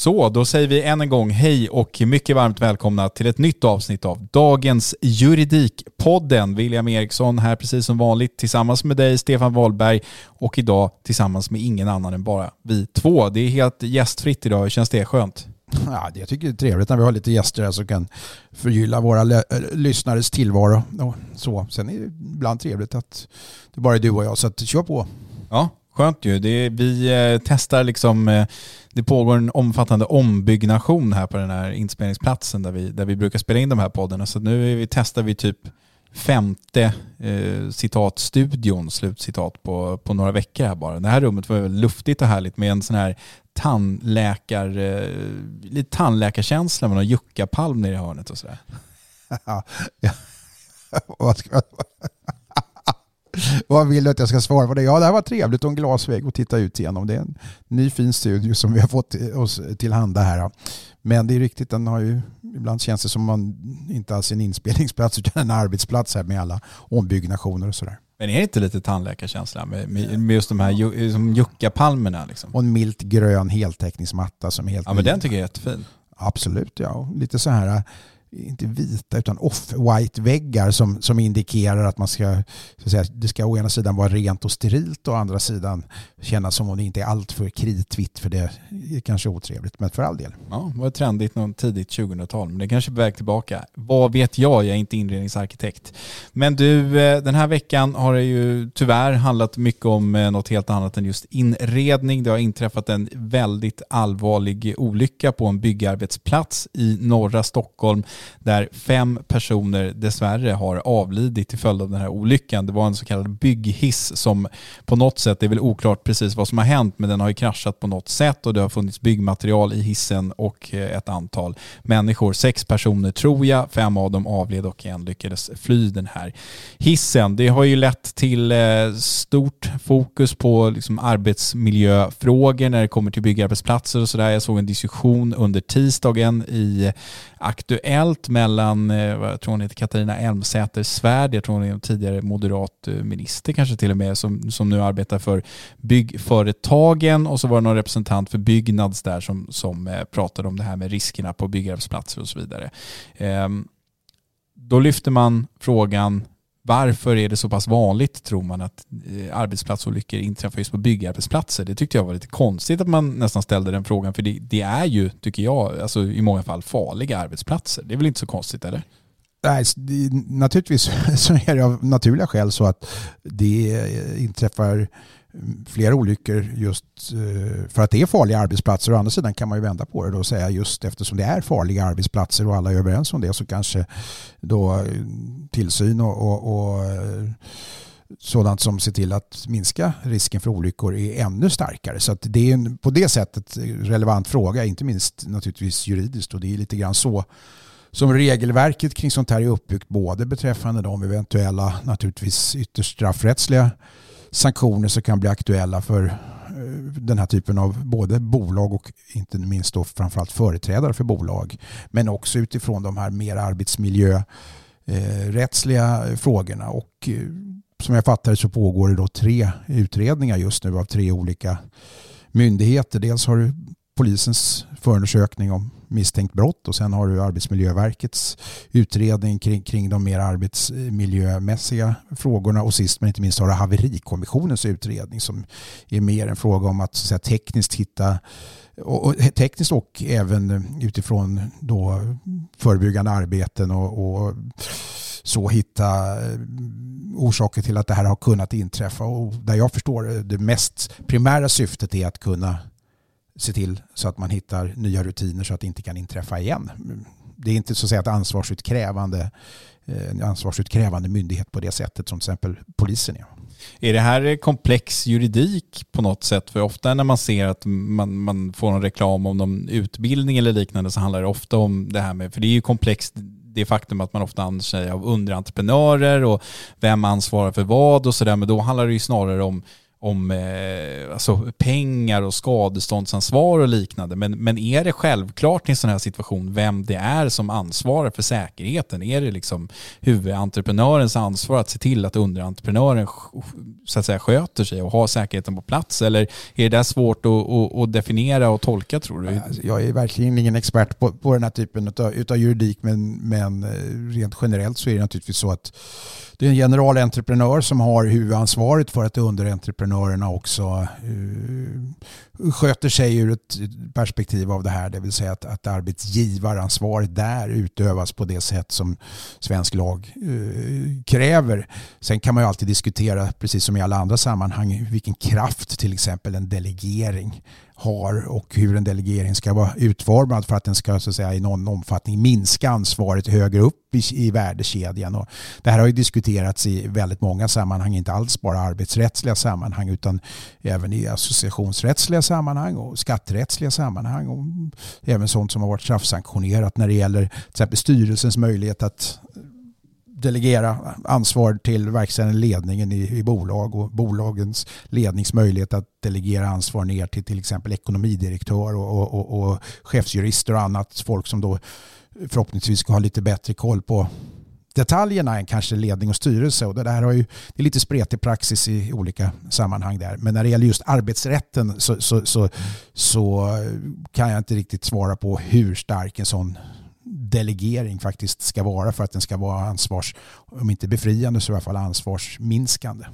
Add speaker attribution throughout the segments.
Speaker 1: Så, då säger vi än en gång hej och mycket varmt välkomna till ett nytt avsnitt av dagens Juridikpodden. William Eriksson här precis som vanligt tillsammans med dig, Stefan Wahlberg och idag tillsammans med ingen annan än bara vi två. Det är helt gästfritt idag, hur känns det? Skönt?
Speaker 2: Ja, det jag tycker jag är trevligt när vi har lite gäster här som kan förgylla våra äh, lyssnares tillvaro. Och så. Sen är det ibland trevligt att det bara är du och jag, så att kör på.
Speaker 1: Ja, skönt ju. Det, vi eh, testar liksom, eh, det pågår en omfattande ombyggnation här på den här inspelningsplatsen där vi, där vi brukar spela in de här poddarna. Så nu är vi, testar vi typ femte eh, citatstudion, slutcitat, på, på några veckor här bara. Det här rummet var väldigt luftigt och härligt med en sån här tandläkar, eh, lite tandläkarkänsla med någon juckapalm nere i hörnet och sådär.
Speaker 2: Ja, ja. Vad vill du att jag ska svara på det? Ja, det här var trevligt och en glasvägg att titta ut genom. Det är en ny fin studio som vi har fått oss tillhanda här. Men det är riktigt, den har ju, ibland känns det som man inte alls är en inspelningsplats utan en arbetsplats här med alla ombyggnationer och sådär.
Speaker 1: Men är det inte lite tandläkarkänsla med, med, med just de här juckapalmerna? Liksom?
Speaker 2: Och en milt grön heltäckningsmatta som är helt
Speaker 1: Ja men
Speaker 2: ny.
Speaker 1: den tycker jag är jättefin.
Speaker 2: Absolut, ja. Och Lite så här, inte vita utan off-white väggar som, som indikerar att man ska, så att säga, det ska å ena sidan vara rent och sterilt och å andra sidan kännas som om det inte är alltför kritvitt för det är kanske otrevligt, men för all del.
Speaker 1: Ja, det var trendigt någon tidigt 2000-tal, men det kanske är på väg tillbaka. Vad vet jag? Jag är inte inredningsarkitekt. Men du, eh, den här veckan har det ju tyvärr handlat mycket om eh, något helt annat än just inredning. Det har inträffat en väldigt allvarlig olycka på en byggarbetsplats i norra Stockholm där fem personer dessvärre har avlidit till följd av den här olyckan. Det var en så kallad bygghiss som på något sätt, det är väl oklart precis vad som har hänt, men den har ju kraschat på något sätt och det har funnits byggmaterial i hissen och eh, ett antal människor. Sex personer tror jag, fem av dem avled och en lyckades fly den här hissen. Det har ju lett till eh, stort fokus på liksom arbetsmiljöfrågor när det kommer till byggarbetsplatser och sådär. Jag såg en diskussion under tisdagen i Aktuellt mellan, eh, vad jag tror hon heter Katarina Elmsäter Svärd, jag tror hon är en tidigare moderat eh, minister kanske till och med, som, som nu arbetar för byggföretagen och så var det någon representant för Byggnads där som, som eh, pratade om det här med riskerna på byggarbetsplatser och så vidare. Ehm, då lyfter man frågan varför är det så pass vanligt, tror man, att eh, arbetsplatsolyckor inträffar just på byggarbetsplatser? Det tyckte jag var lite konstigt att man nästan ställde den frågan, för det, det är ju, tycker jag, alltså i många fall farliga arbetsplatser. Det är väl inte så konstigt, eller?
Speaker 2: Nej, det, naturligtvis så är det av naturliga skäl så att det inträffar flera olyckor just eh, för att det är farliga arbetsplatser. Å andra sidan kan man ju vända på det och säga just eftersom det är farliga arbetsplatser och alla är överens om det så kanske då eh, tillsyn och, och, och eh, sådant som ser till att minska risken för olyckor är ännu starkare. Så att det är en, på det sättet relevant fråga, inte minst naturligtvis juridiskt och det är lite grann så som regelverket kring sånt här är uppbyggt både beträffande de eventuella naturligtvis ytterst straffrättsliga sanktioner som kan bli aktuella för eh, den här typen av både bolag och inte minst då framförallt företrädare för bolag. Men också utifrån de här mer arbetsmiljörättsliga eh, eh, frågorna. Och som jag fattar så pågår det då tre utredningar just nu av tre olika myndigheter. Dels har du polisens förundersökning om misstänkt brott och sen har du Arbetsmiljöverkets utredning kring, kring de mer arbetsmiljömässiga frågorna och sist men inte minst har du Haverikommissionens utredning som är mer en fråga om att, så att säga, tekniskt hitta och, och, tekniskt och även utifrån då förebyggande arbeten och, och så hitta orsaker till att det här har kunnat inträffa. Och där jag förstår det mest primära syftet är att kunna se till så att man hittar nya rutiner så att det inte kan inträffa igen. Det är inte så att säga ett ansvarsutkrävande, en ansvarsutkrävande myndighet på det sättet som till exempel polisen är.
Speaker 1: Är det här komplex juridik på något sätt? För ofta när man ser att man, man får en reklam om någon utbildning eller liknande så handlar det ofta om det här med, för det är ju komplext det faktum att man ofta använder sig av underentreprenörer och vem ansvarar för vad och sådär. Men då handlar det ju snarare om om eh, alltså pengar och skadeståndsansvar och liknande. Men, men är det självklart i en sån här situation vem det är som ansvarar för säkerheten? Är det liksom huvudentreprenörens ansvar att se till att underentreprenören så att säga, sköter sig och har säkerheten på plats? Eller är det där svårt att, att, att definiera och tolka tror du?
Speaker 2: Alltså, jag är verkligen ingen expert på, på den här typen av utav juridik men, men eh, rent generellt så är det naturligtvis så att det är en generalentreprenör som har huvudansvaret för att underentreprenören entreprenörerna också eh, sköter sig ur ett perspektiv av det här. Det vill säga att, att arbetsgivaransvaret där utövas på det sätt som svensk lag eh, kräver. Sen kan man ju alltid diskutera, precis som i alla andra sammanhang, vilken kraft till exempel en delegering har och hur en delegering ska vara utformad för att den ska så att säga, i någon omfattning minska ansvaret högre upp i, i värdekedjan. Och det här har ju diskuterats i väldigt många sammanhang, inte alls bara arbetsrättsliga sammanhang utan även i associationsrättsliga sammanhang och skatterättsliga sammanhang och även sånt som har varit straffsanktionerat när det gäller till exempel styrelsens möjlighet att delegera ansvar till verkställande ledningen i, i bolag och bolagens ledningsmöjlighet att delegera ansvar ner till till exempel ekonomidirektör och, och, och, och chefsjurister och annat. Folk som då förhoppningsvis ska ha lite bättre koll på detaljerna än kanske ledning och styrelse. Och det, här har ju, det är lite spretig praxis i olika sammanhang där. Men när det gäller just arbetsrätten så, så, så, så kan jag inte riktigt svara på hur stark en sån delegering faktiskt ska vara för att den ska vara ansvars, om inte befriande så i alla fall ansvarsminskande.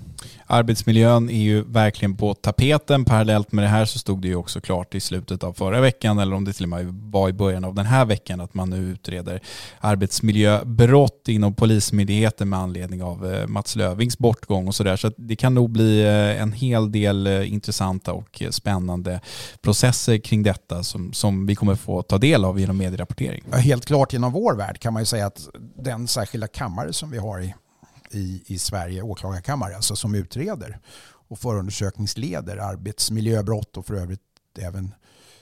Speaker 1: Arbetsmiljön är ju verkligen på tapeten. Parallellt med det här så stod det ju också klart i slutet av förra veckan eller om det till och med var i början av den här veckan att man nu utreder arbetsmiljöbrott inom Polismyndigheten med anledning av eh, Mats Lövings bortgång och sådär. Så det kan nog bli eh, en hel del eh, intressanta och spännande processer kring detta som, som vi kommer få ta del av genom medierapportering.
Speaker 2: Helt klart inom vår värld kan man ju säga att den särskilda kammare som vi har i, i, i Sverige, åklagarkammare, alltså som utreder och förundersökningsleder arbetsmiljöbrott och för övrigt även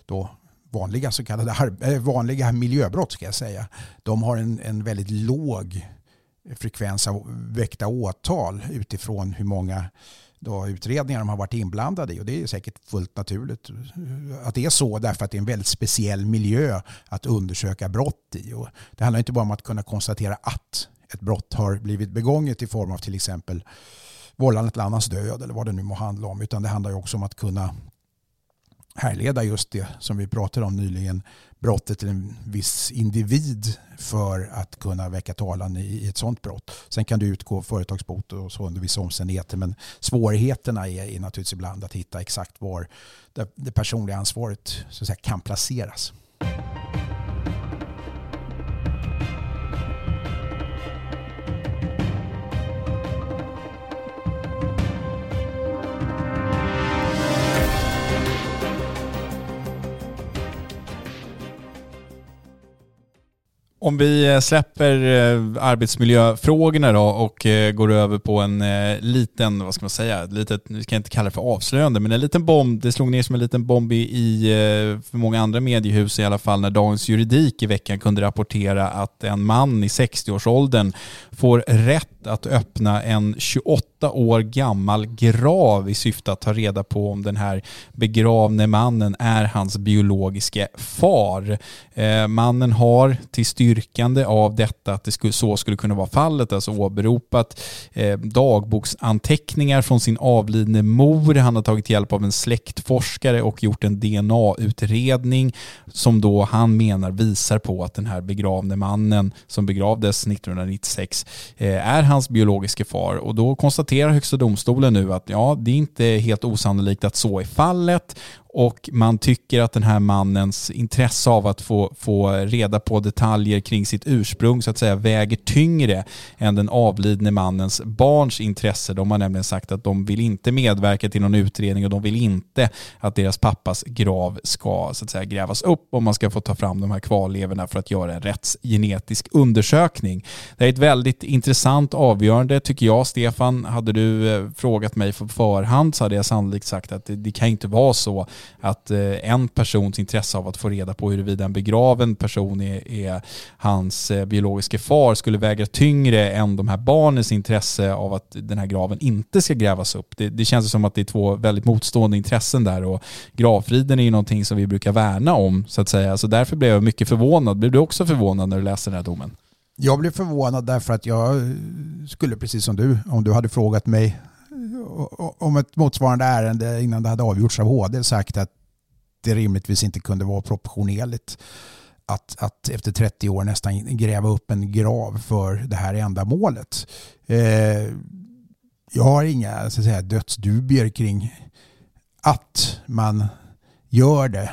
Speaker 2: då vanliga så kallade eh, vanliga miljöbrott ska jag säga. De har en, en väldigt låg frekvens av väckta åtal utifrån hur många då utredningar de har varit inblandade i. Och det är säkert fullt naturligt att det är så därför att det är en väldigt speciell miljö att undersöka brott i. Och det handlar inte bara om att kunna konstatera att ett brott har blivit begånget i form av till exempel vållande till annans död eller vad det nu må handla om. Utan det handlar också om att kunna härleda just det som vi pratade om nyligen, brottet till en viss individ för att kunna väcka talan i ett sådant brott. Sen kan du utgå företagsbot och så under vissa omständigheter men svårigheterna är, är naturligtvis ibland att hitta exakt var det, det personliga ansvaret så att säga, kan placeras.
Speaker 1: Om vi eh, släpper eh, arbetsmiljöfrågorna då och eh, går över på en liten, vad ska man säga, litet, vi kan inte kalla det för avslöjande, men en liten bomb, det slog ner som en liten bomb i, för många andra mediehus i alla fall, när Dagens Juridik i veckan kunde rapportera att en man i 60-årsåldern får rätt att öppna en 28 år gammal grav i syfte att ta reda på om den här begravne mannen är hans biologiske far. mannen har till styr styrkande av detta, att det skulle, så skulle kunna vara fallet, alltså åberopat eh, dagboksanteckningar från sin avlidne mor. Han har tagit hjälp av en släktforskare och gjort en DNA-utredning som då han menar visar på att den här begravde mannen som begravdes 1996 eh, är hans biologiska far. Och då konstaterar Högsta domstolen nu att ja, det är inte helt osannolikt att så är fallet och man tycker att den här mannens intresse av att få, få reda på detaljer kring sitt ursprung så att säga väger tyngre än den avlidne mannens barns intresse. De har nämligen sagt att de vill inte medverka till någon utredning och de vill inte att deras pappas grav ska så att säga grävas upp och man ska få ta fram de här kvarlevorna för att göra en rättsgenetisk undersökning. Det är ett väldigt intressant avgörande tycker jag. Stefan, hade du eh, frågat mig på förhand så hade jag sannolikt sagt att det, det kan inte vara så att eh, en persons intresse av att få reda på huruvida en begraven person är, är hans eh, biologiska far skulle väga tyngre än de här barnens intresse av att den här graven inte ska grävas upp. Det, det känns som att det är två väldigt motstående intressen där och gravfriden är ju någonting som vi brukar värna om så att säga. Så därför blev jag mycket förvånad. Blev du också förvånad när du läste den här domen?
Speaker 2: Jag blev förvånad därför att jag skulle, precis som du, om du hade frågat mig om ett motsvarande ärende innan det hade avgjorts av HD sagt att det rimligtvis inte kunde vara proportionerligt att, att efter 30 år nästan gräva upp en grav för det här ändamålet. Eh, jag har inga så att säga, dödsdubier kring att man gör det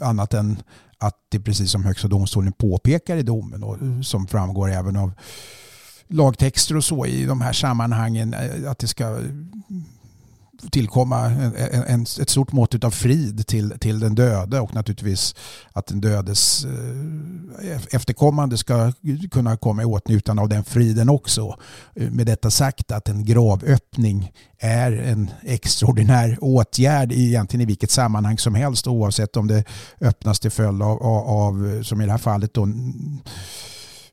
Speaker 2: annat än att det precis som Högsta domstolen påpekar i domen och som framgår även av lagtexter och så i de här sammanhangen eh, att det ska tillkomma en, en, ett stort mått av frid till, till den döde och naturligtvis att den dödes eh, efterkommande ska kunna komma i åtnjutande av den friden också. Eh, med detta sagt att en gravöppning är en extraordinär åtgärd egentligen i vilket sammanhang som helst oavsett om det öppnas till följd av, av, av som i det här fallet då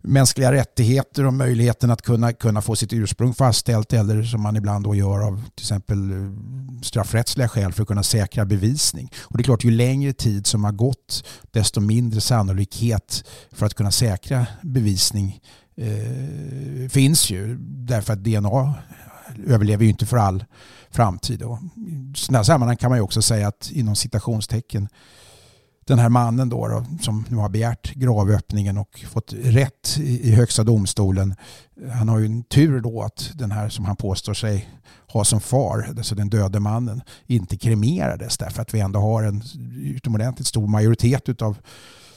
Speaker 2: mänskliga rättigheter och möjligheten att kunna, kunna få sitt ursprung fastställt eller som man ibland då gör av till exempel eh, straffrättsliga skäl för att kunna säkra bevisning. Och det är klart, ju längre tid som har gått desto mindre sannolikhet för att kunna säkra bevisning eh, finns ju därför att DNA överlever ju inte för all framtid. Och I sådana sammanhang kan man ju också säga att inom citationstecken den här mannen då, då, som nu har begärt gravöppningen och fått rätt i, i högsta domstolen. Han har ju en tur då att den här som han påstår sig ha som far, alltså den döde mannen, inte kremerades därför att vi ändå har en utomordentligt stor majoritet av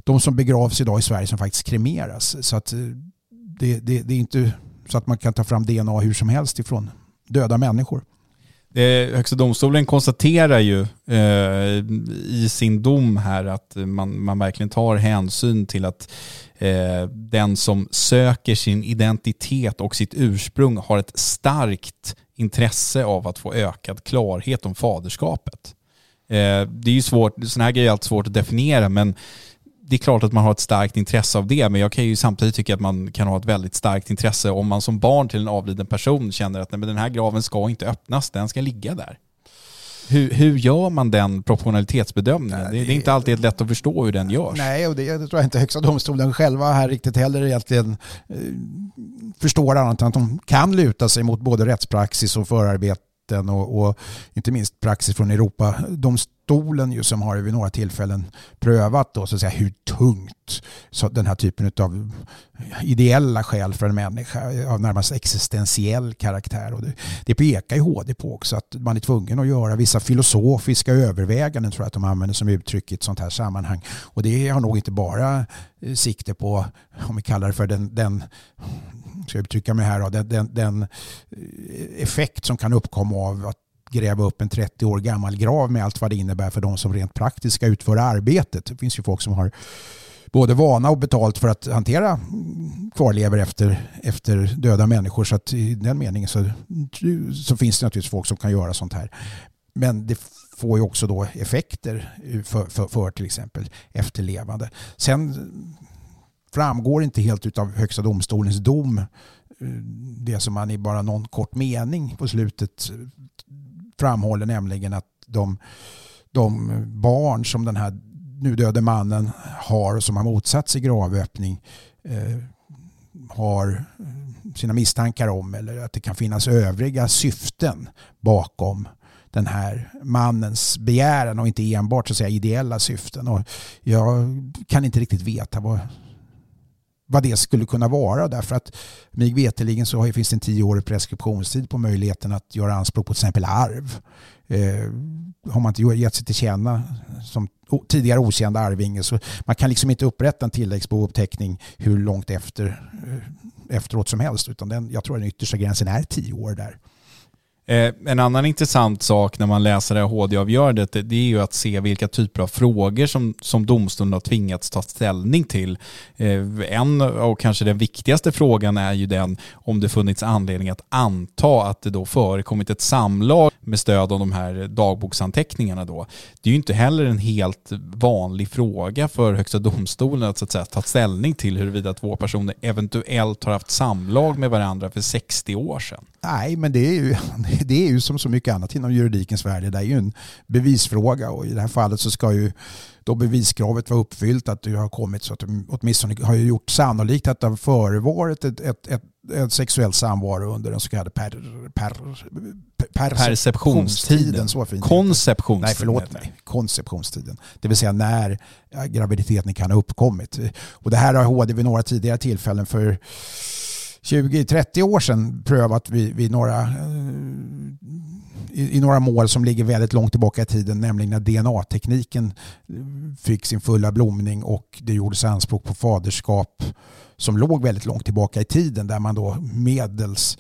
Speaker 2: de som begravs idag i Sverige som faktiskt kremeras. Så att eh, det, det, det är inte så att man kan ta fram DNA hur som helst ifrån döda människor.
Speaker 1: Eh, Högsta domstolen konstaterar ju eh, i sin dom här att man, man verkligen tar hänsyn till att eh, den som söker sin identitet och sitt ursprung har ett starkt intresse av att få ökad klarhet om faderskapet. Eh, det är ju svårt, sådana här grejer är alltid svårt att definiera men det är klart att man har ett starkt intresse av det, men jag kan ju samtidigt tycka att man kan ha ett väldigt starkt intresse om man som barn till en avliden person känner att nej, men den här graven ska inte öppnas, den ska ligga där. Hur, hur gör man den proportionalitetsbedömningen? Nej, det, det, är inte alltid lätt att förstå hur den görs.
Speaker 2: Nej, och det, det tror jag inte Högsta domstolen själva här riktigt heller egentligen eh, förstår annat än att de kan luta sig mot både rättspraxis och förarbete rätten och, och, inte minst praxis från Europadomstolen ju, som har vid några tillfällen prövat då, så att säga, hur tungt så den här typen av ideella skäl för en människa av närmast existentiell karaktär. Och det, det pekar ju HD på också att man är tvungen att göra vissa filosofiska överväganden tror jag att de använder som uttryck i ett sånt här sammanhang. Och det har nog inte bara eh, sikte på, om vi kallar det för den, den ska jag uttrycka mig här, den, den, den eh, effekt som kan uppkomma av att gräva upp en 30 år gammal grav med allt vad det innebär för de som rent praktiskt ska utföra arbetet. Det finns ju folk som har både vana och betalt för att hantera kvarlever efter, efter döda människor. Så att i den meningen så, så finns det naturligtvis folk som kan göra sånt här. Men det får ju också då effekter för, för, för till exempel efterlevande. Sen framgår inte helt av Högsta domstolens dom eh, det som man i bara någon kort mening på slutet eh, framhåller nämligen att de, de barn som den här nu döde mannen har, som har motsatt sig gravöppning, eh, har eh, sina misstankar om eller att det kan finnas övriga syften bakom den här mannens begäran och inte enbart så att säga, ideella syften. Och jag kan inte riktigt veta vad, vad det skulle kunna vara därför att mig veteligen så finns det en tioårig preskriptionstid på möjligheten att göra anspråk på till exempel arv. Eh, har man inte gett sig till känna som tidigare okänd arvinge så man kan liksom inte upprätta en tilläggsbouppteckning hur långt efter, eh, efteråt som helst utan den, jag tror den yttersta gränsen är tio år där.
Speaker 1: Eh, en annan intressant sak när man läser det här HD-avgörandet det är ju att se vilka typer av frågor som, som domstolen har tvingats ta ställning till. Eh, en och kanske den viktigaste frågan är ju den om det funnits anledning att anta att det då förekommit ett samlag med stöd av de här dagboksanteckningarna då. Det är ju inte heller en helt vanlig fråga för Högsta domstolen att, så att säga, ta ställning till huruvida två personer eventuellt har haft samlag med varandra för 60 år sedan.
Speaker 2: Nej, men det är ju, det är ju som så mycket annat inom juridikens värld. Det är ju en bevisfråga och i det här fallet så ska ju då beviskravet vara uppfyllt att du har kommit så att du åtminstone har gjort sannolikt att det har förevarit ett, ett, ett, ett sexuell samvaro under den så kallade per, per,
Speaker 1: per perceptionstiden.
Speaker 2: Så fint.
Speaker 1: Konceptionstiden.
Speaker 2: Nej, förlåt mig. Konceptionstiden. Det vill säga när graviditeten kan ha uppkommit. Och det här har HD vid några tidigare tillfällen för 20-30 år sedan prövat vid, vid några, eh, i, i, några mål som ligger väldigt långt tillbaka i tiden, nämligen när DNA-tekniken eh, fick sin fulla blomning och det gjordes anspråk på faderskap som låg väldigt långt tillbaka i tiden där man då medels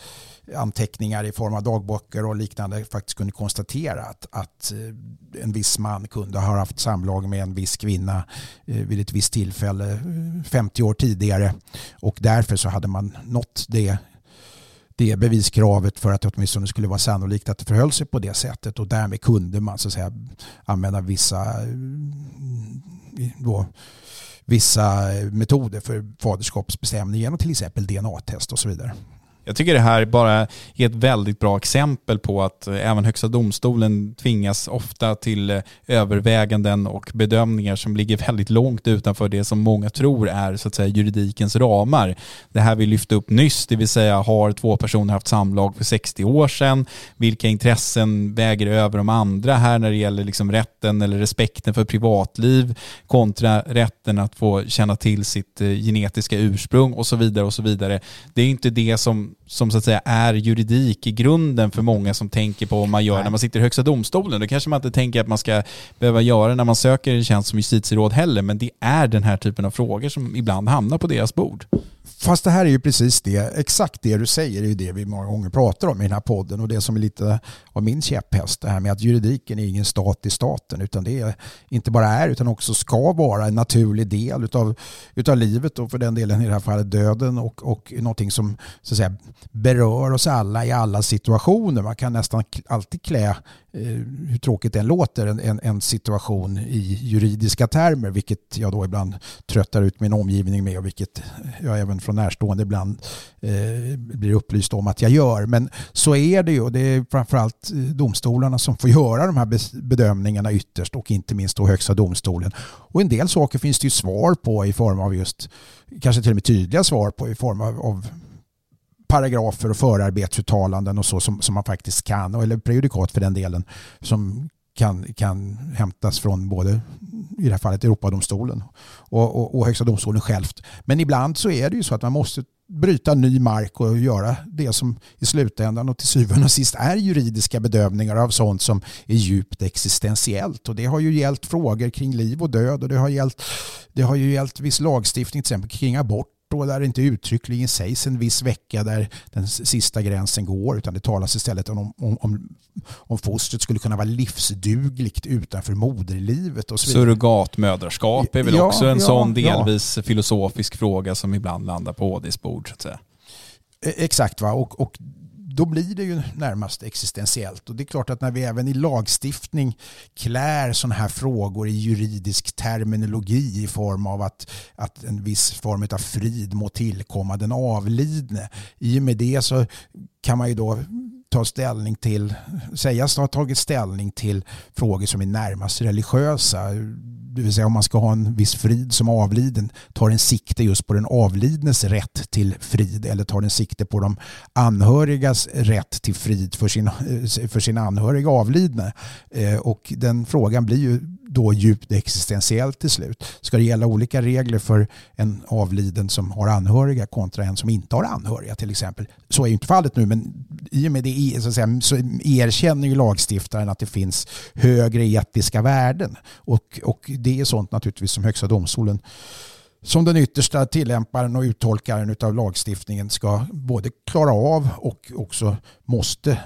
Speaker 2: anteckningar i form av dagböcker och liknande faktiskt kunde konstatera att, att eh, en viss man kunde ha haft samlag med en viss kvinna eh, vid ett visst tillfälle eh, 50 år tidigare och därför så hade man nått det det beviskravet för att det åtminstone skulle vara sannolikt att det förhöll sig på det sättet och därmed kunde man så att säga använda vissa då, vissa metoder för faderskapsbestämning genom till exempel DNA-test och så vidare.
Speaker 1: Jag tycker det här bara är ett väldigt bra exempel på att eh, även Högsta domstolen tvingas ofta till eh, överväganden och bedömningar som ligger väldigt långt utanför det som många tror är så att säga juridikens ramar. Det här vi lyfte upp nyss, det vill säga har två personer haft samlag för 60 år sedan? Vilka intressen väger över de andra här när det gäller liksom rätten eller respekten för privatliv kontra rätten att få känna till sitt eh, genetiska ursprung och så vidare och så vidare. Det är inte det som som så att säga är juridik i grunden för många som tänker på vad man gör Nej. när man sitter i Högsta domstolen. Då kanske man inte tänker att man ska behöva göra när man söker en tjänst som justitieråd heller, men det är den här typen av frågor som ibland hamnar på deras bord.
Speaker 2: Fast det här är ju precis det, exakt det du säger är ju det vi många gånger pratar om i den här podden och det som är lite av min käpphäst, det här med att juridiken är ingen stat i staten utan det är inte bara är utan också ska vara en naturlig del utav, utav livet och för den delen i det här fallet döden och, och någonting som så att säga, berör oss alla i alla situationer. Man kan nästan alltid klä eh, hur tråkigt det än låter, en, en, en, situation i juridiska termer, vilket jag då ibland tröttar ut min omgivning med och vilket jag även från närstående ibland eh, blir upplyst om att jag gör. Men så är det ju och det är framförallt eh, domstolarna som får göra de här bedömningarna ytterst och inte minst då Högsta domstolen. Och en del saker finns det ju svar på i form av just, kanske till och med tydliga svar på i form av, av paragrafer och förarbetsuttalanden och så som, som man faktiskt kan, eller prejudikat för den delen, som kan, kan hämtas från både i det här fallet Europadomstolen och, och, och Högsta domstolen självt. Men ibland så är det ju så att man måste bryta ny mark och göra det som i slutändan och till syvende och sist är juridiska bedömningar av sånt som är djupt existentiellt. Och det har ju gällt frågor kring liv och död och det har gällt, det har ju gällt viss lagstiftning till exempel kring abort då där det inte uttryckligen sägs en viss vecka där den sista gränsen går utan det talas istället om, om, om, om fostret skulle kunna vara livsdugligt utanför moderlivet. Och så
Speaker 1: Surrogatmödraskap är väl ja, också en ja, sån delvis ja. filosofisk fråga som ibland landar på HDs bord. Så att säga.
Speaker 2: E, exakt, va? Och, och då blir det ju närmast existentiellt. Och det är klart att när vi även i lagstiftning klär sådana här frågor i juridisk terminologi i form av att, att en viss form av frid må tillkomma den avlidne. I och med det så kan man ju då ta ställning till, sägas ha tagit ställning till frågor som är närmast religiösa det vill säga om man ska ha en viss frid som avliden, tar den sikte just på den avlidnes rätt till frid eller tar den sikte på de anhörigas rätt till frid för sin, för sin anhöriga avlidne. Eh, och den frågan blir ju då djupt existentiellt till slut. Ska det gälla olika regler för en avliden som har anhöriga kontra en som inte har anhöriga till exempel? Så är ju inte fallet nu men i och med det så, att säga, så erkänner ju lagstiftaren att det finns högre etiska värden och, och det är sånt naturligtvis som Högsta domstolen som den yttersta tillämparen och uttolkaren av lagstiftningen ska både klara av och också måste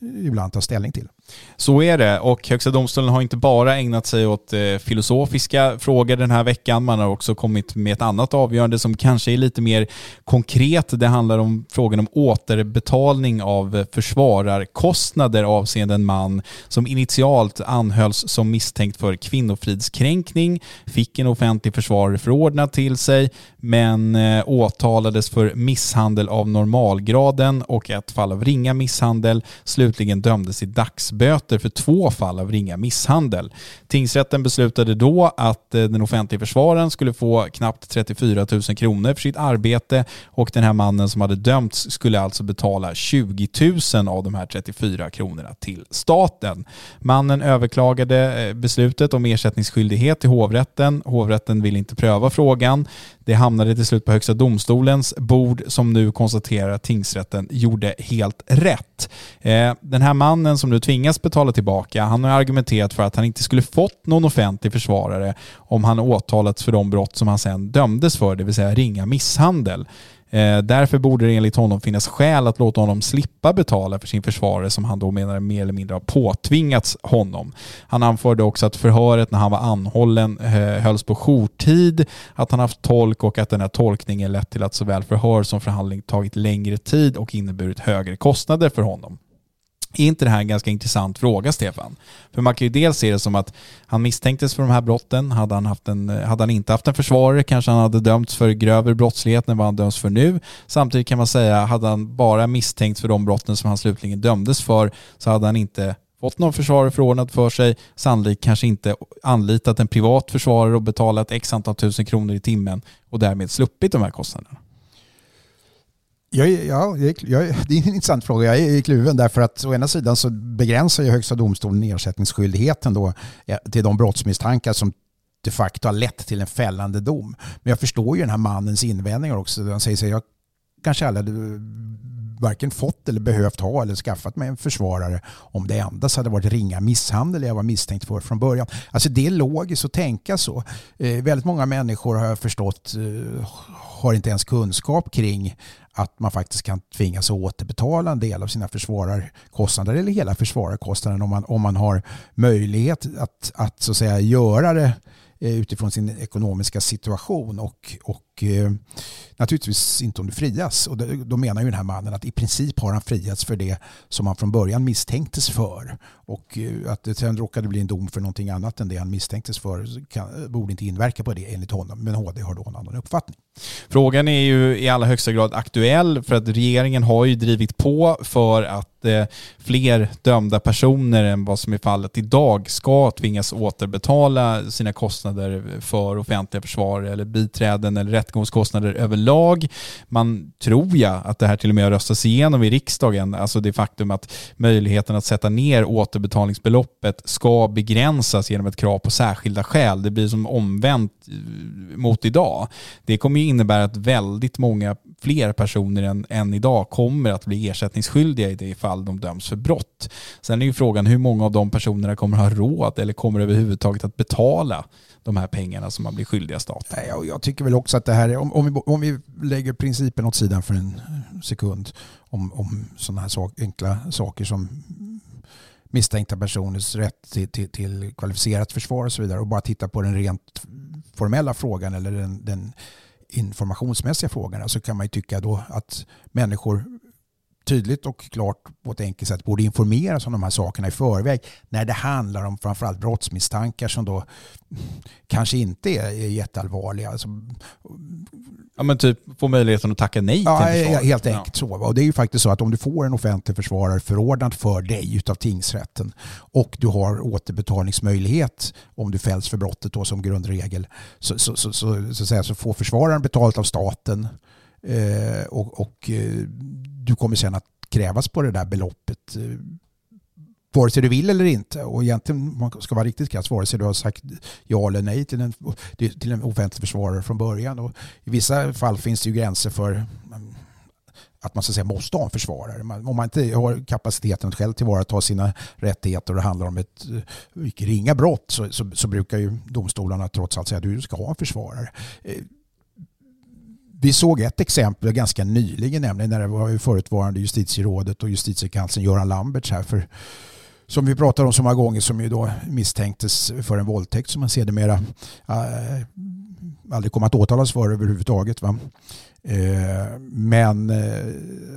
Speaker 2: ibland ta ställning till.
Speaker 1: Så är det och Högsta domstolen har inte bara ägnat sig åt eh, filosofiska frågor den här veckan. Man har också kommit med ett annat avgörande som kanske är lite mer konkret. Det handlar om frågan om återbetalning av försvararkostnader avseende en man som initialt anhölls som misstänkt för kvinnofridskränkning, fick en offentlig försvarare förordnad till sig men eh, åtalades för misshandel av normalgraden och ett fall av ringa misshandel misshandel, Slutligen dömdes i dagsböter för två fall av ringa misshandel. Tingsrätten beslutade då att eh, den offentliga försvararen skulle få knappt 34 000 kronor för sitt arbete och den här mannen som hade dömts skulle alltså betala 20 000 av de här 34 kronorna till staten. Mannen överklagade eh, beslutet om ersättningsskyldighet till hovrätten. Hovrätten vill inte pröva frågan. Det hamnade till slut på Högsta domstolens bord som nu konstaterar att tingsrätten gjorde helt rätt rätt. Eh, den här mannen som nu tvingas betala tillbaka, han har argumenterat för att han inte skulle fått någon offentlig försvarare om han åtalats för de brott som han sen dömdes för, det vill säga ringa misshandel. Eh, därför borde det enligt honom finnas skäl att låta honom slippa betala för sin försvarare som han då menar mer eller mindre har påtvingats honom. Han anförde också att förhöret när han var anhållen eh, hölls på jourtid, att han haft tolk och att den här tolkningen lett till att såväl förhör som förhandling tagit längre tid och inneburit högre kostnader för honom. Är inte det här en ganska intressant fråga, Stefan? För man kan ju dels se det som att han misstänktes för de här brotten. Hade han, haft en, hade han inte haft en försvarare kanske han hade dömts för grövre brottslighet än vad han döms för nu. Samtidigt kan man säga, hade han bara misstänkt för de brotten som han slutligen dömdes för så hade han inte fått någon försvarare förordnad för sig, sannolikt kanske inte anlitat en privat försvarare och betalat x antal tusen kronor i timmen och därmed sluppit de här kostnaderna.
Speaker 2: Jag, ja, jag, det är en intressant fråga. Jag är kluven därför att å ena sidan så begränsar ju Högsta domstolen ersättningsskyldigheten då till de brottsmisstankar som de facto har lett till en fällande dom. Men jag förstår ju den här mannens invändningar också. Han säger sig, jag kanske aldrig varken fått eller behövt ha eller skaffat mig en försvarare om det endast hade varit ringa misshandel jag var misstänkt för från början. Alltså det är logiskt att tänka så. Eh, väldigt många människor har jag förstått eh, har inte ens kunskap kring att man faktiskt kan tvingas återbetala en del av sina försvararkostnader eller hela försvararkostnaden om man, om man har möjlighet att, att så att säga göra det eh, utifrån sin ekonomiska situation och, och eh, naturligtvis inte om du frias. Och då menar ju den här mannen att i princip har han friats för det som han från början misstänktes för. Och eh, att det sen råkade bli en dom för någonting annat än det han misstänktes för kan, borde inte inverka på det enligt honom. Men HD har då en annan uppfattning.
Speaker 1: Frågan är ju i allra högsta grad aktuell för att regeringen har ju drivit på för att eh, fler dömda personer än vad som är fallet idag ska tvingas återbetala sina kostnader för offentliga försvar eller biträden eller rättegångskostnader överlag. Man tror ja att det här till och med har röstats igenom i riksdagen, alltså det faktum att möjligheten att sätta ner återbetalningsbeloppet ska begränsas genom ett krav på särskilda skäl. Det blir som omvänt eh, mot idag. Det kommer ju innebära att väldigt många fler personer än, än idag kommer att bli ersättningsskyldiga i det fall de döms för brott. Sen är ju frågan hur många av de personerna kommer ha råd eller kommer överhuvudtaget att betala de här pengarna som man blir skyldiga staten.
Speaker 2: Jag, jag tycker väl också att det här är, om, om, vi, om vi lägger principen åt sidan för en sekund om, om sådana här sak, enkla saker som misstänkta personers rätt till, till, till, kvalificerat försvar och så vidare och bara titta på den rent formella frågan eller den, den informationsmässiga frågan så kan man ju tycka då att människor tydligt och klart på ett enkelt sätt borde informeras om de här sakerna i förväg när det handlar om framförallt brottsmisstankar som då kanske inte är, jätteallvarliga. Alltså,
Speaker 1: Ja men typ få möjligheten att tacka nej
Speaker 2: ja,
Speaker 1: till
Speaker 2: Ja, helt enkelt så. Och det är ju faktiskt så att om du får en offentlig försvarare förordnad för dig utav tingsrätten och du har återbetalningsmöjlighet om du fälls för brottet då som grundregel så, så, så, så, så, så, så får försvararen betalt av staten eh, och, och eh, du kommer sen att krävas på det där beloppet eh, vare sig du vill eller inte. Och egentligen, man ska vara riktigt krass, vare sig du har sagt ja eller nej till en, till en offentlig försvarare från början. Och I vissa fall finns det ju gränser för mm, att man så att säga, måste ha en försvarare. Om man inte har kapaciteten att själv tillvarata sina rättigheter och det handlar om ett eh, ringa brott så, så, så, brukar ju domstolarna trots allt säga att du ska ha en försvarare. Eh, vi såg ett exempel ganska nyligen, nämligen när det var förutvarande justitierådet och justitiekanslern Göran Lamberts här för som vi pratade om så många gånger som ju då misstänktes för en våldtäkt som man sedermera äh, aldrig kom att åtalas för överhuvudtaget. Va? Eh, men eh,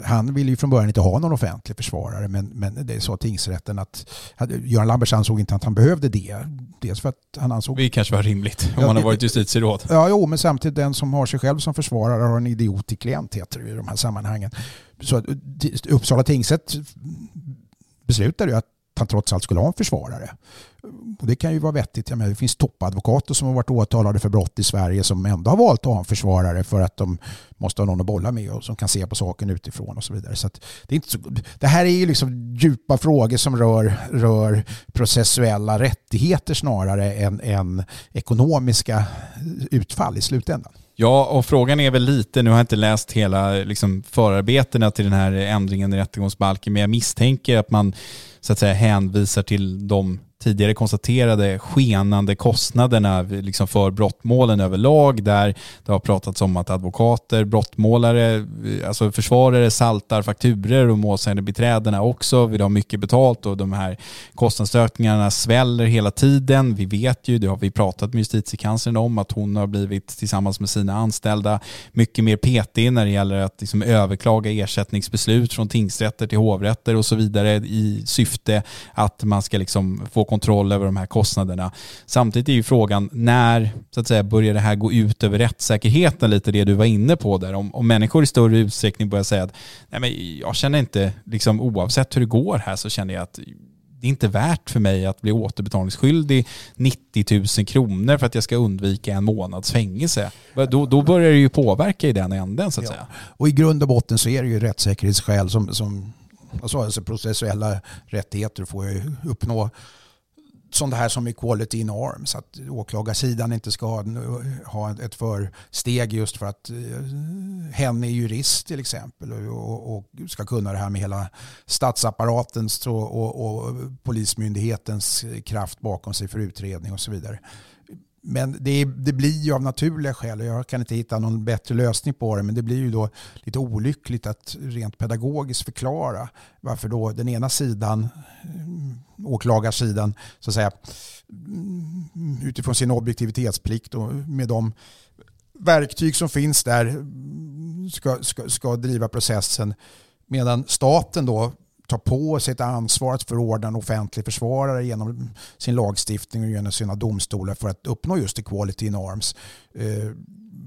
Speaker 2: han ville ju från början inte ha någon offentlig försvarare men, men det sa tingsrätten att Göran Lamberts ansåg inte att han behövde det. Dels för att han ansåg...
Speaker 1: Det kanske var rimligt om ja, man har varit justitieråd.
Speaker 2: Ja, jo, men samtidigt den som har sig själv som försvarare har en idiot i klient heter det i de här sammanhangen. Så Uppsala tingsrätt beslutade ju att han trots allt skulle ha en försvarare. Och det kan ju vara vettigt. Jag menar, det finns toppadvokater som har varit åtalade för brott i Sverige som ändå har valt att ha en försvarare för att de måste ha någon att bolla med och som kan se på saken utifrån och så vidare. Så det, är inte så, det här är ju liksom djupa frågor som rör, rör processuella rättigheter snarare än, än ekonomiska utfall i slutändan.
Speaker 1: Ja, och frågan är väl lite, nu har jag inte läst hela liksom, förarbetena till den här ändringen i rättegångsbalken, men jag misstänker att man så att säga hänvisar till de tidigare konstaterade skenande kostnaderna liksom för brottmålen överlag där det har pratats om att advokater, brottmålare, alltså försvarare saltar fakturer och målsägandebiträdena också vill ha mycket betalt och de här kostnadsökningarna sväller hela tiden. Vi vet ju, det har vi pratat med justitiekanslern om, att hon har blivit tillsammans med sina anställda mycket mer petig när det gäller att liksom överklaga ersättningsbeslut från tingsrätter till hovrätter och så vidare i syfte att man ska liksom få kontroll över de här kostnaderna. Samtidigt är ju frågan när så att säga, börjar det här gå ut över rättssäkerheten lite det du var inne på där. Om, om människor i större utsträckning börjar säga att Nej, men jag känner inte, liksom, oavsett hur det går här så känner jag att det är inte värt för mig att bli återbetalningsskyldig 90 000 kronor för att jag ska undvika en månads fängelse. Då, då börjar det ju påverka i den änden så att ja. säga.
Speaker 2: Och i grund och botten så är det ju rättssäkerhetsskäl som, som alltså, alltså processuella rättigheter får ju uppnå som det här som equality in arms, att åklagarsidan inte ska ha, ha ett försteg just för att eh, hen är jurist till exempel och, och, ska kunna det här med hela statsapparatens och, och, och polismyndighetens kraft bakom sig för utredning och så vidare. Men det, det, blir ju av naturliga skäl, och jag kan inte hitta någon bättre lösning på det, men det blir ju då lite olyckligt att rent pedagogiskt förklara varför då den ena sidan, mm, åklagarsidan, så att säga, mm, utifrån sin objektivitetsplikt och med de verktyg som finns där mm, ska, ska, ska driva processen. Medan staten då tar på sig ett ansvar att förordna en offentlig försvarare genom sin lagstiftning och genom sina domstolar för att uppnå just equality in arms. Eh,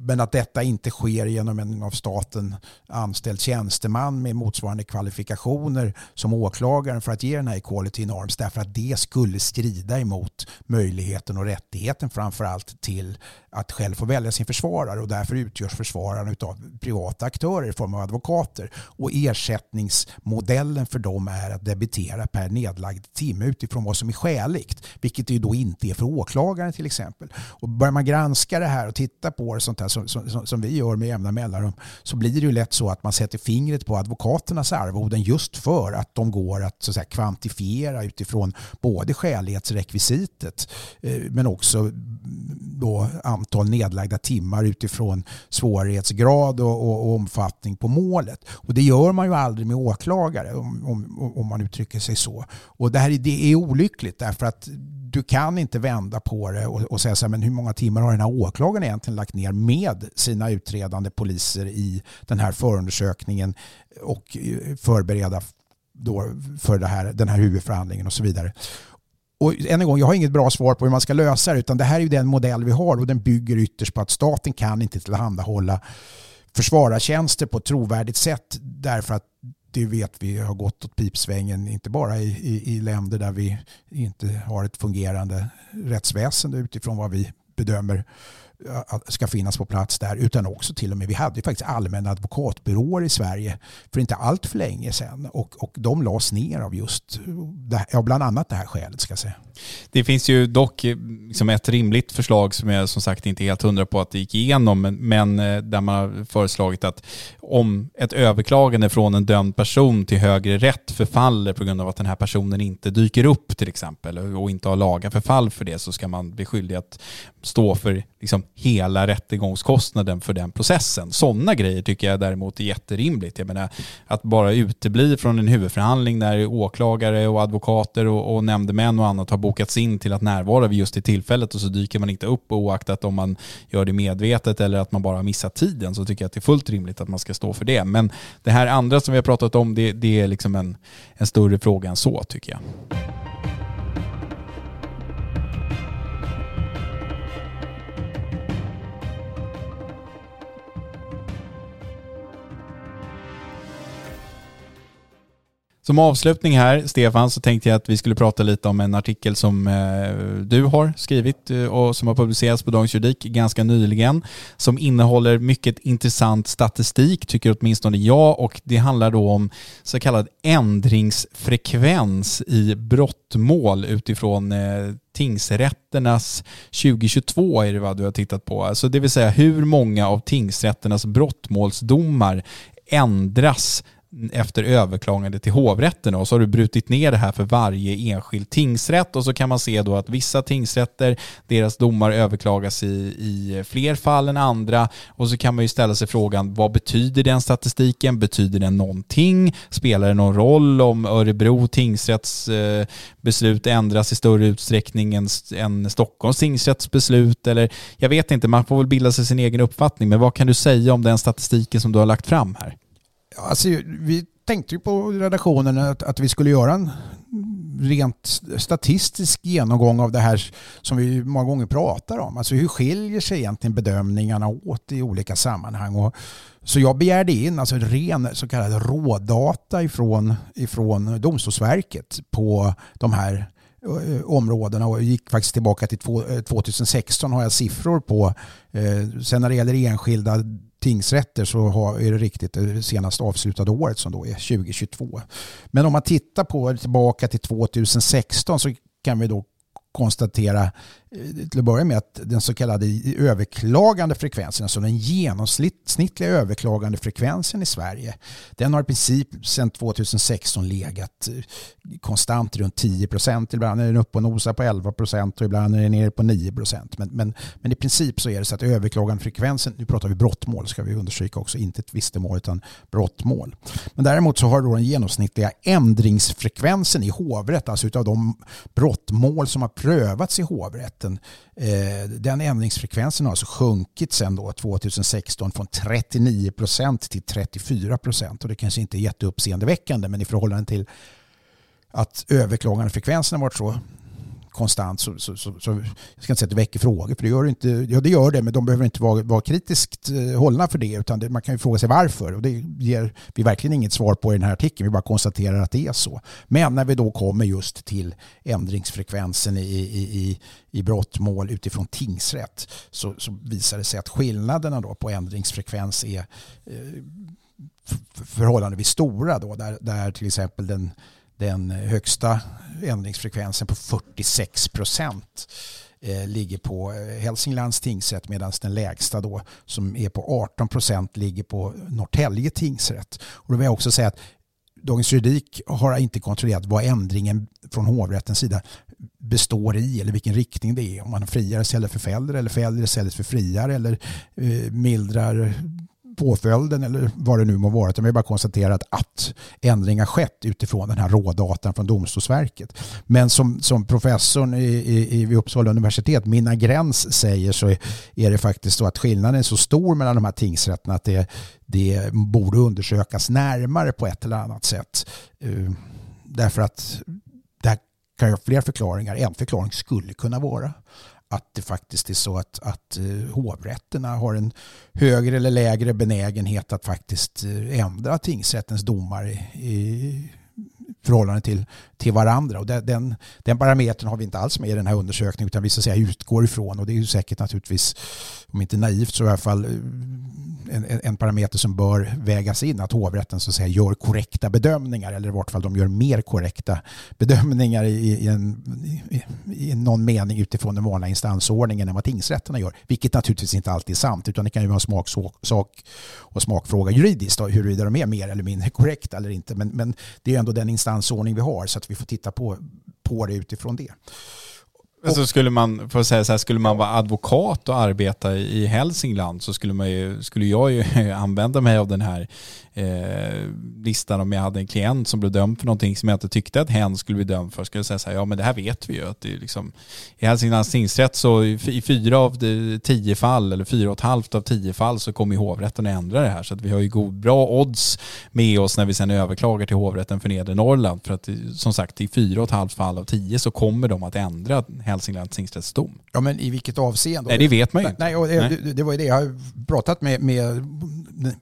Speaker 2: men att detta inte sker genom en av staten anställd tjänsteman med motsvarande kvalifikationer som åklagaren för att ge den här equality norms därför att det skulle strida emot möjligheten och rättigheten framförallt till att själv få välja sin försvarare och därför utgörs försvararen av privata aktörer i form av advokater och ersättningsmodellen för dem är att debitera per nedlagd timme utifrån vad som är skäligt vilket det ju då inte är för åklagaren till exempel. Och börjar man granska det här och titta på det sånt här som, som, som vi gör med jämna mellanrum så blir det ju lätt så att man sätter fingret på advokaternas arvoden just för att de går att, så att säga, kvantifiera utifrån både skälighetsrekvisitet eh, men också då antal nedlagda timmar utifrån svårighetsgrad och, och, och, omfattning på målet. Och det gör man ju aldrig med åklagare om, om, om man uttrycker sig så. Och det här det är olyckligt därför att du kan inte vända på det och, och säga så här, men hur många timmar har den här åklagaren egentligen lagt ner med sina utredande poliser i den här förundersökningen och eh, förbereda då för det här, den här huvudförhandlingen och så vidare. Och än en gång, jag har inget bra svar på hur man ska lösa det utan det här är ju den modell vi har och den bygger ytterst på att staten kan inte tillhandahålla försvarartjänster på ett trovärdigt sätt därför att det vet vi har gått åt pipsvängen, inte bara i, i, i länder där vi inte har ett fungerande rättsväsende utifrån vad vi bedömer ska finnas på plats där utan också till och med, vi hade ju faktiskt allmänna advokatbyråer i Sverige för inte allt för länge sedan och, och de lades ner av just, ja, bland annat det här skälet ska jag säga.
Speaker 1: Det finns ju dock eh, liksom ett rimligt förslag som jag som sagt inte är helt hundra på att det gick igenom, men, men eh, där man har föreslagit att om ett överklagande från en dömd person till högre rätt förfaller på grund av att den här personen inte dyker upp till exempel och inte har laga förfall för det så ska man bli skyldig att stå för liksom hela rättegångskostnaden för den processen. Sådana grejer tycker jag däremot är jätterimligt. Jag menar, att bara utebli från en huvudförhandling när åklagare och advokater och, och nämndemän och annat har bokats in till att närvara vid just det tillfället och så dyker man inte upp oaktat om man gör det medvetet eller att man bara missar missat tiden så tycker jag att det är fullt rimligt att man ska stå för det. Men det här andra som vi har pratat om det, det är liksom en, en större fråga än så tycker jag. Som avslutning här, Stefan, så tänkte jag att vi skulle prata lite om en artikel som eh, du har skrivit eh, och som har publicerats på Dagens Juridik ganska nyligen, som innehåller mycket intressant statistik, tycker åtminstone jag, och det handlar då om så kallad ändringsfrekvens i brottmål utifrån eh, tingsrätternas 2022 är det vad du har tittat på. Alltså det vill säga hur många av tingsrätternas brottmålsdomar ändras efter överklagande till hovrätten och så har du brutit ner det här för varje enskild tingsrätt och så kan man se då att vissa tingsrätter, deras domar överklagas i, i fler fall än andra och så kan man ju ställa sig frågan vad betyder den statistiken? Betyder den någonting? Spelar det någon roll om Örebro tingsrätts eh, beslut ändras i större utsträckning än, än Stockholms tingsrätts beslut? Eller jag vet inte, man får väl bilda sig sin egen uppfattning men vad kan du säga om den statistiken som du har lagt fram här?
Speaker 2: Alltså, vi tänkte ju på redaktionen att, att vi skulle göra en rent statistisk genomgång av det här som vi många gånger pratar om. Alltså hur skiljer sig egentligen bedömningarna åt i olika sammanhang? Och så jag begärde in alltså ren så kallad rådata ifrån, ifrån Domstolsverket på de här eh, områdena och gick faktiskt tillbaka till 2016 eh, har jag siffror på. Eh, sen när det gäller enskilda tingsrätter så är det riktigt det senast avslutade året som då är 2022. Men om man tittar på tillbaka till 2016 så kan vi då konstatera Eh, till att börja med att den så kallade överklagande frekvensen, alltså den genomsnittliga överklagande frekvensen i Sverige, den har i princip sedan 2016 legat eh, konstant runt 10 procent. Ibland är den uppe och nosar på 11 procent och ibland är den nere på 9 procent. Men, men, men i princip så är det så att överklagande frekvensen, nu pratar vi brottmål ska vi understryka också, inte tvistemål utan brottmål. Men däremot så har då den genomsnittliga ändringsfrekvensen i hovrätt, alltså utav de brottmål som har prövats i hovrätt, hastigheten. Eh, den ändringsfrekvensen har alltså sjunkit sedan då 2016 från 39 procent till 34 procent. Och det kanske inte är jätteuppseendeväckande men i förhållande till att överklagandefrekvensen har varit så konstant så, så, så, så, jag ska inte säga att det väcker frågor för det gör det inte. Ja det gör det men de behöver inte vara, vara kritiskt eh, hållna för det utan det, man kan ju fråga sig varför och det ger vi verkligen inget svar på i den här artikeln. Vi bara konstaterar att det är så. Men när vi då kommer just till ändringsfrekvensen i, i, i, i brottmål utifrån tingsrätt så, så visar det sig att skillnaderna då på ändringsfrekvens är eh, förhållandevis stora då där, där till exempel den den högsta ändringsfrekvensen på 46 procent eh, ligger på eh, Hälsinglands tingsrätt medan den lägsta då som är på 18 procent ligger på Norrtälje tingsrätt. Och då vill jag också säga att Dagens Juridik har inte kontrollerat vad ändringen från hovrättens sida består i eller vilken riktning det är. Om man friar istället för fäller eller fäller istället för friar eller eh, mildrar påföljden eller vad det nu må vara. Utan vi har bara konstaterat att ändringar skett utifrån den här rådatan från Domstolsverket. Men som, som professorn i, i, vid Uppsala universitet, Minna Gräns, säger så är det faktiskt så att skillnaden är så stor mellan de här tingsrätterna att det, det borde undersökas närmare på ett eller annat sätt. Uh, därför att det kan ju ha fler förklaringar. En förklaring skulle kunna vara att det faktiskt är så att, att eh, hovrätterna har en högre eller lägre benägenhet att faktiskt eh, ändra tingsrättens domar i, i förhållande till, till varandra. Och den, den parametern har vi inte alls med i den här undersökningen utan vi så säga utgår ifrån och det är ju säkert naturligtvis, om inte naivt så i alla fall eh, en, en, parameter som bör vägas in att hovrätten så att säga gör korrekta bedömningar eller i vart fall de gör mer korrekta bedömningar i, i, en, i, i någon mening utifrån den vanliga instansordningen än vad tingsrätterna gör. Vilket naturligtvis inte alltid är sant utan det kan ju vara en smaksak och smakfråga juridiskt då, huruvida de är mer eller mindre korrekta eller inte. Men, men det är ändå den instansordning vi har så att vi får titta på, på det utifrån det.
Speaker 1: Alltså skulle man, för att säga så här, skulle man vara advokat och arbeta i Hälsingland så skulle, man ju, skulle jag ju använda mig av den här eh, listan om jag hade en klient som blev dömd för någonting som jag inte tyckte att hen skulle bli dömd för. Skulle jag säga så här, ja men det här vet vi ju att det är liksom, i Hälsinglands tingsrätt så i, i fyra av tio fall eller fyra och ett halvt av tio fall så kommer hovrätten att ändra det här. Så att vi har ju god, bra odds med oss när vi sen överklagar till hovrätten för nedre Norrland. För att som sagt i fyra och ett halvt fall av tio så kommer de att ändra Hälsinglands tingsrätts dom.
Speaker 2: Ja men i vilket avseende?
Speaker 1: Nej det vet man ju
Speaker 2: inte. Nej, och det, nej. det var ju det jag har pratat med, med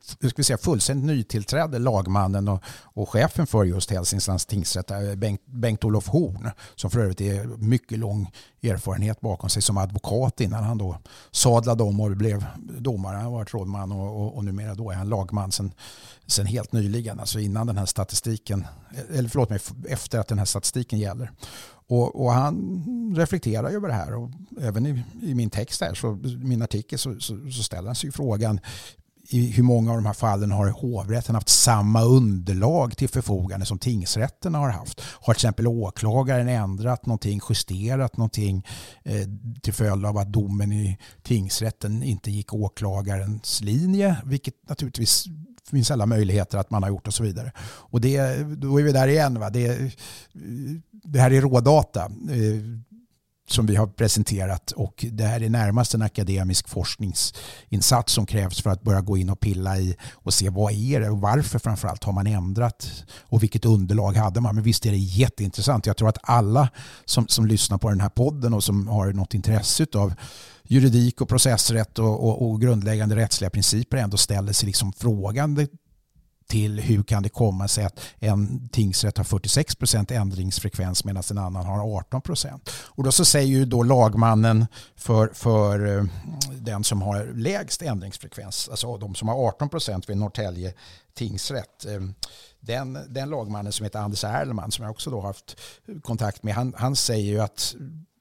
Speaker 2: ska vi säga, fullständigt nytillträdde lagmannen och, och chefen för just Hälsinglands tingsrätt, eh, Bengt, Bengt-Olof Horn, som för övrigt är mycket lång erfarenhet bakom sig som advokat innan han då sadlade om och blev domare. Han varit rådman och, och, och numera då är han lagman sen, sen helt nyligen, alltså innan den här statistiken, eller förlåt mig, efter att den här statistiken gäller. Och, och, han reflekterar över det här och även i, i min text här, så, min artikel, så, så, så ställer han sig frågan i hur många av de här fallen har hovrätten haft samma underlag till förfogande som tingsrätterna har haft? Har till exempel åklagaren ändrat någonting, justerat någonting eh, till följd av att domen i tingsrätten inte gick åklagarens linje, vilket naturligtvis finns alla möjligheter att man har gjort och så vidare. Och det, då är vi där igen. Va? Det, det här är rådata. Eh, som vi har presenterat och det här är närmast en akademisk forskningsinsats som krävs för att börja gå in och pilla i och se vad är det och varför framförallt har man ändrat och vilket underlag hade man. Men visst är det jätteintressant. Jag tror att alla som, som lyssnar på den här podden och som har något intresse av juridik och processrätt och, och, och grundläggande rättsliga principer ändå ställer sig liksom frågande till hur kan det komma sig att en tingsrätt har 46 procent ändringsfrekvens medan en annan har 18 procent. Och då så säger ju då lagmannen för, för eh, den som har lägst ändringsfrekvens, alltså de som har 18 procent vid Norrtälje tingsrätt. Eh, den, den lagmannen som heter Anders Erlman som jag också då har haft kontakt med, han, han säger ju att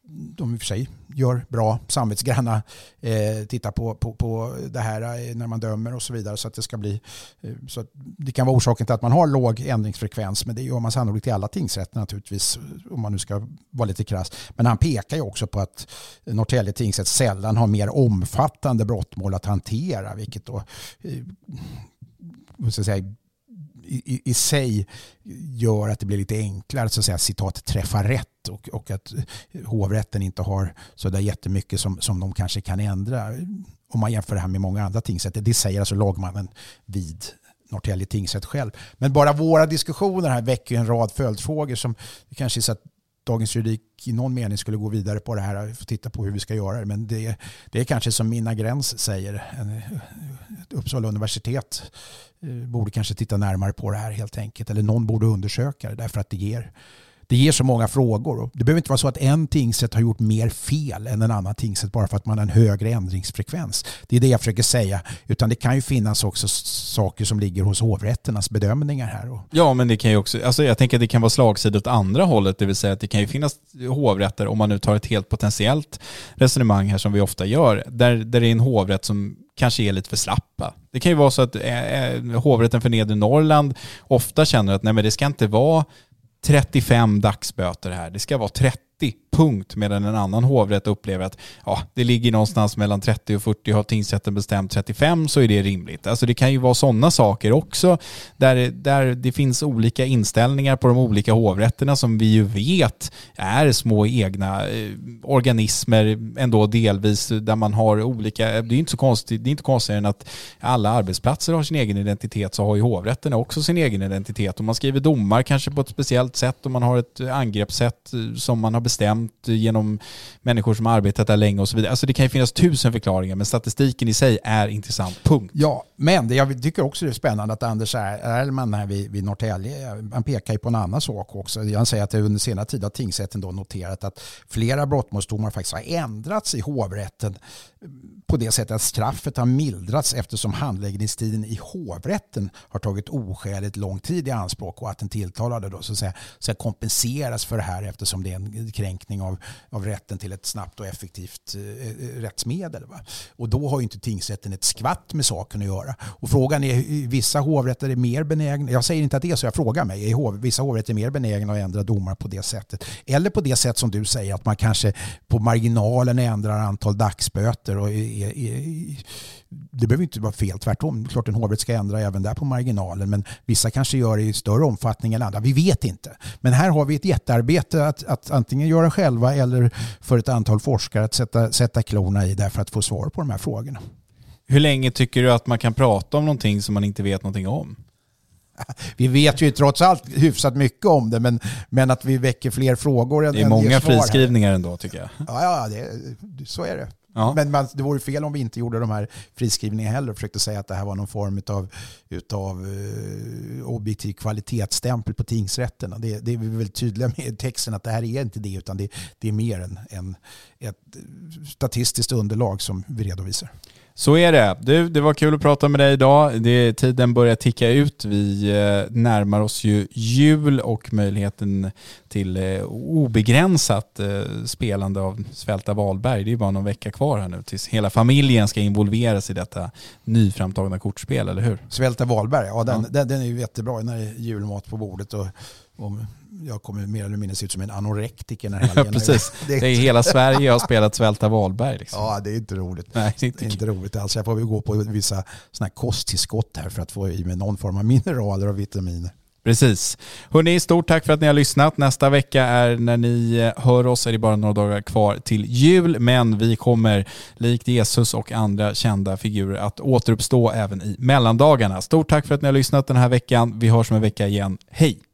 Speaker 2: de i och för sig gör bra, samvetsgranna, eh, tittar på, på, på det här eh, när man dömer och så vidare. Så att det ska bli, eh, så det kan vara orsaken till att man har låg ändringsfrekvens, men det gör man sannolikt i alla tingsrätter naturligtvis, om man nu ska vara lite krass. Men han pekar ju också på att Norrtälje tingsrätt sällan har mer omfattande brottmål att hantera, vilket då eh, säga, i, i sig gör att det blir lite enklare att, så att säga, citat, träffa rätt och, och att hovrätten inte har så där jättemycket som, som de kanske kan ändra om man jämför det här med många andra tingsrätter. Det säger alltså lagmannen vid Norrtälje tingsrätt själv. Men bara våra diskussioner här väcker en rad följdfrågor som kanske är så att Dagens Juridik i någon mening skulle gå vidare på det här och titta på hur vi ska göra det. Men det, det är kanske som Mina Gräns säger, Uppsala universitet eh, borde kanske titta närmare på det här helt enkelt. Eller någon borde undersöka det därför att det ger det ger så många frågor. Det behöver inte vara så att en tingsrätt har gjort mer fel än en annan tingsrätt bara för att man har en högre ändringsfrekvens. Det är det jag försöker säga. Utan det kan ju finnas också saker som ligger hos hovrätternas bedömningar här.
Speaker 1: Ja, men det kan ju också, alltså jag tänker att det kan vara slagsida åt andra hållet, det vill säga att det kan ju finnas hovrätter, om man nu tar ett helt potentiellt resonemang här som vi ofta gör, där, där det är en hovrätt som kanske är lite för slappa. Det kan ju vara så att eh, eh hovrätten för nedre Norrland ofta känner att nej men det ska inte vara 35 dagsböter här. Det ska vara 30 punkt medan en annan hovrätt upplever att ja, det ligger någonstans mellan 30 och 40, har tingsrätten bestämt 35 så är det rimligt. Alltså det kan ju vara sådana saker också där, där det finns olika inställningar på de olika hovrätterna som vi ju vet är små egna eh, organismer ändå delvis där man har olika, det är inte så konstigt, det är inte konstigare än att alla arbetsplatser har sin egen identitet så har ju hovrätterna också sin egen identitet och man skriver domar kanske på ett speciellt sätt och man har ett angreppssätt eh, som man har bestämt genom människor som har arbetat där länge och så vidare. Alltså det kan ju finnas tusen förklaringar men statistiken i sig är intressant, punkt.
Speaker 2: Ja, men det, jag tycker också det är spännande att Anders Erlman här vid, vid Norrtälje, han pekar ju på en annan sak också. Han säger att under senare tid har tingsrätten då noterat att flera brottmålsdomar faktiskt har ändrats i hovrätten på det sättet att straffet har mildrats eftersom handläggningstiden i hovrätten har tagit oskäligt lång tid i anspråk och att den tilltalade då så att säga ska kompenseras för det här eftersom det är en kränkning av, av rätten till ett snabbt och effektivt eh, eh, rättsmedel. Va? Och då har ju inte tingsrätten ett skvatt med saken att göra. Och frågan är, vissa hovrätter är mer benägna, jag säger inte att det är så, jag frågar mig, är hov, vissa hovrätter är mer benägna att ändra domar på det sättet? Eller på det sätt som du säger, att man kanske på marginalen ändrar antal dagsböter och är, är, det behöver inte vara fel, tvärtom. Klart en hovrätt ska ändra även där på marginalen, men vissa kanske gör det i större omfattning än andra. Vi vet inte. Men här har vi ett jättearbete att, att antingen göra själva eller för ett antal forskare att sätta, sätta klorna i där för att få svar på de här frågorna.
Speaker 1: Hur länge tycker du att man kan prata om någonting som man inte vet någonting om?
Speaker 2: Vi vet ju trots allt hyfsat mycket om det, men, men att vi väcker fler frågor.
Speaker 1: Det är många friskrivningar ändå tycker jag.
Speaker 2: Ja, ja det, så är det. Ja. Men man, det vore fel om vi inte gjorde de här friskrivningarna heller och försökte säga att det här var någon form av utav, uh, objektiv kvalitetsstämpel på tingsrätterna. Det, det är vi väl tydliga med i texten att det här är inte det utan det, det är mer än, än ett statistiskt underlag som vi redovisar.
Speaker 1: Så är det. Du, det var kul att prata med dig idag. Det, tiden börjar ticka ut. Vi eh, närmar oss ju jul och möjligheten till eh, obegränsat eh, spelande av Svälta Valberg. Det är bara någon vecka kvar här nu tills hela familjen ska involveras i detta nyframtagna kortspel, eller hur?
Speaker 2: Svälta Valberg, ja den, ja. den, den är ju jättebra när det är julmat på bordet. Och, och jag kommer mer eller mindre se ut som en anorektiker när
Speaker 1: helgen Precis. Det är, det är hela Sverige har spelat Svälta Valberg. Liksom.
Speaker 2: Ja, det är inte roligt.
Speaker 1: Nej, det är inte,
Speaker 2: det är inte roligt alls. Jag får väl gå på vissa såna kosttillskott här för att få i mig någon form av mineraler och vitaminer.
Speaker 1: Precis. Hörni, stort tack för att ni har lyssnat. Nästa vecka är när ni eh, hör oss är det bara några dagar kvar till jul, men vi kommer likt Jesus och andra kända figurer att återuppstå även i mellandagarna. Stort tack för att ni har lyssnat den här veckan. Vi hörs om en vecka igen. Hej!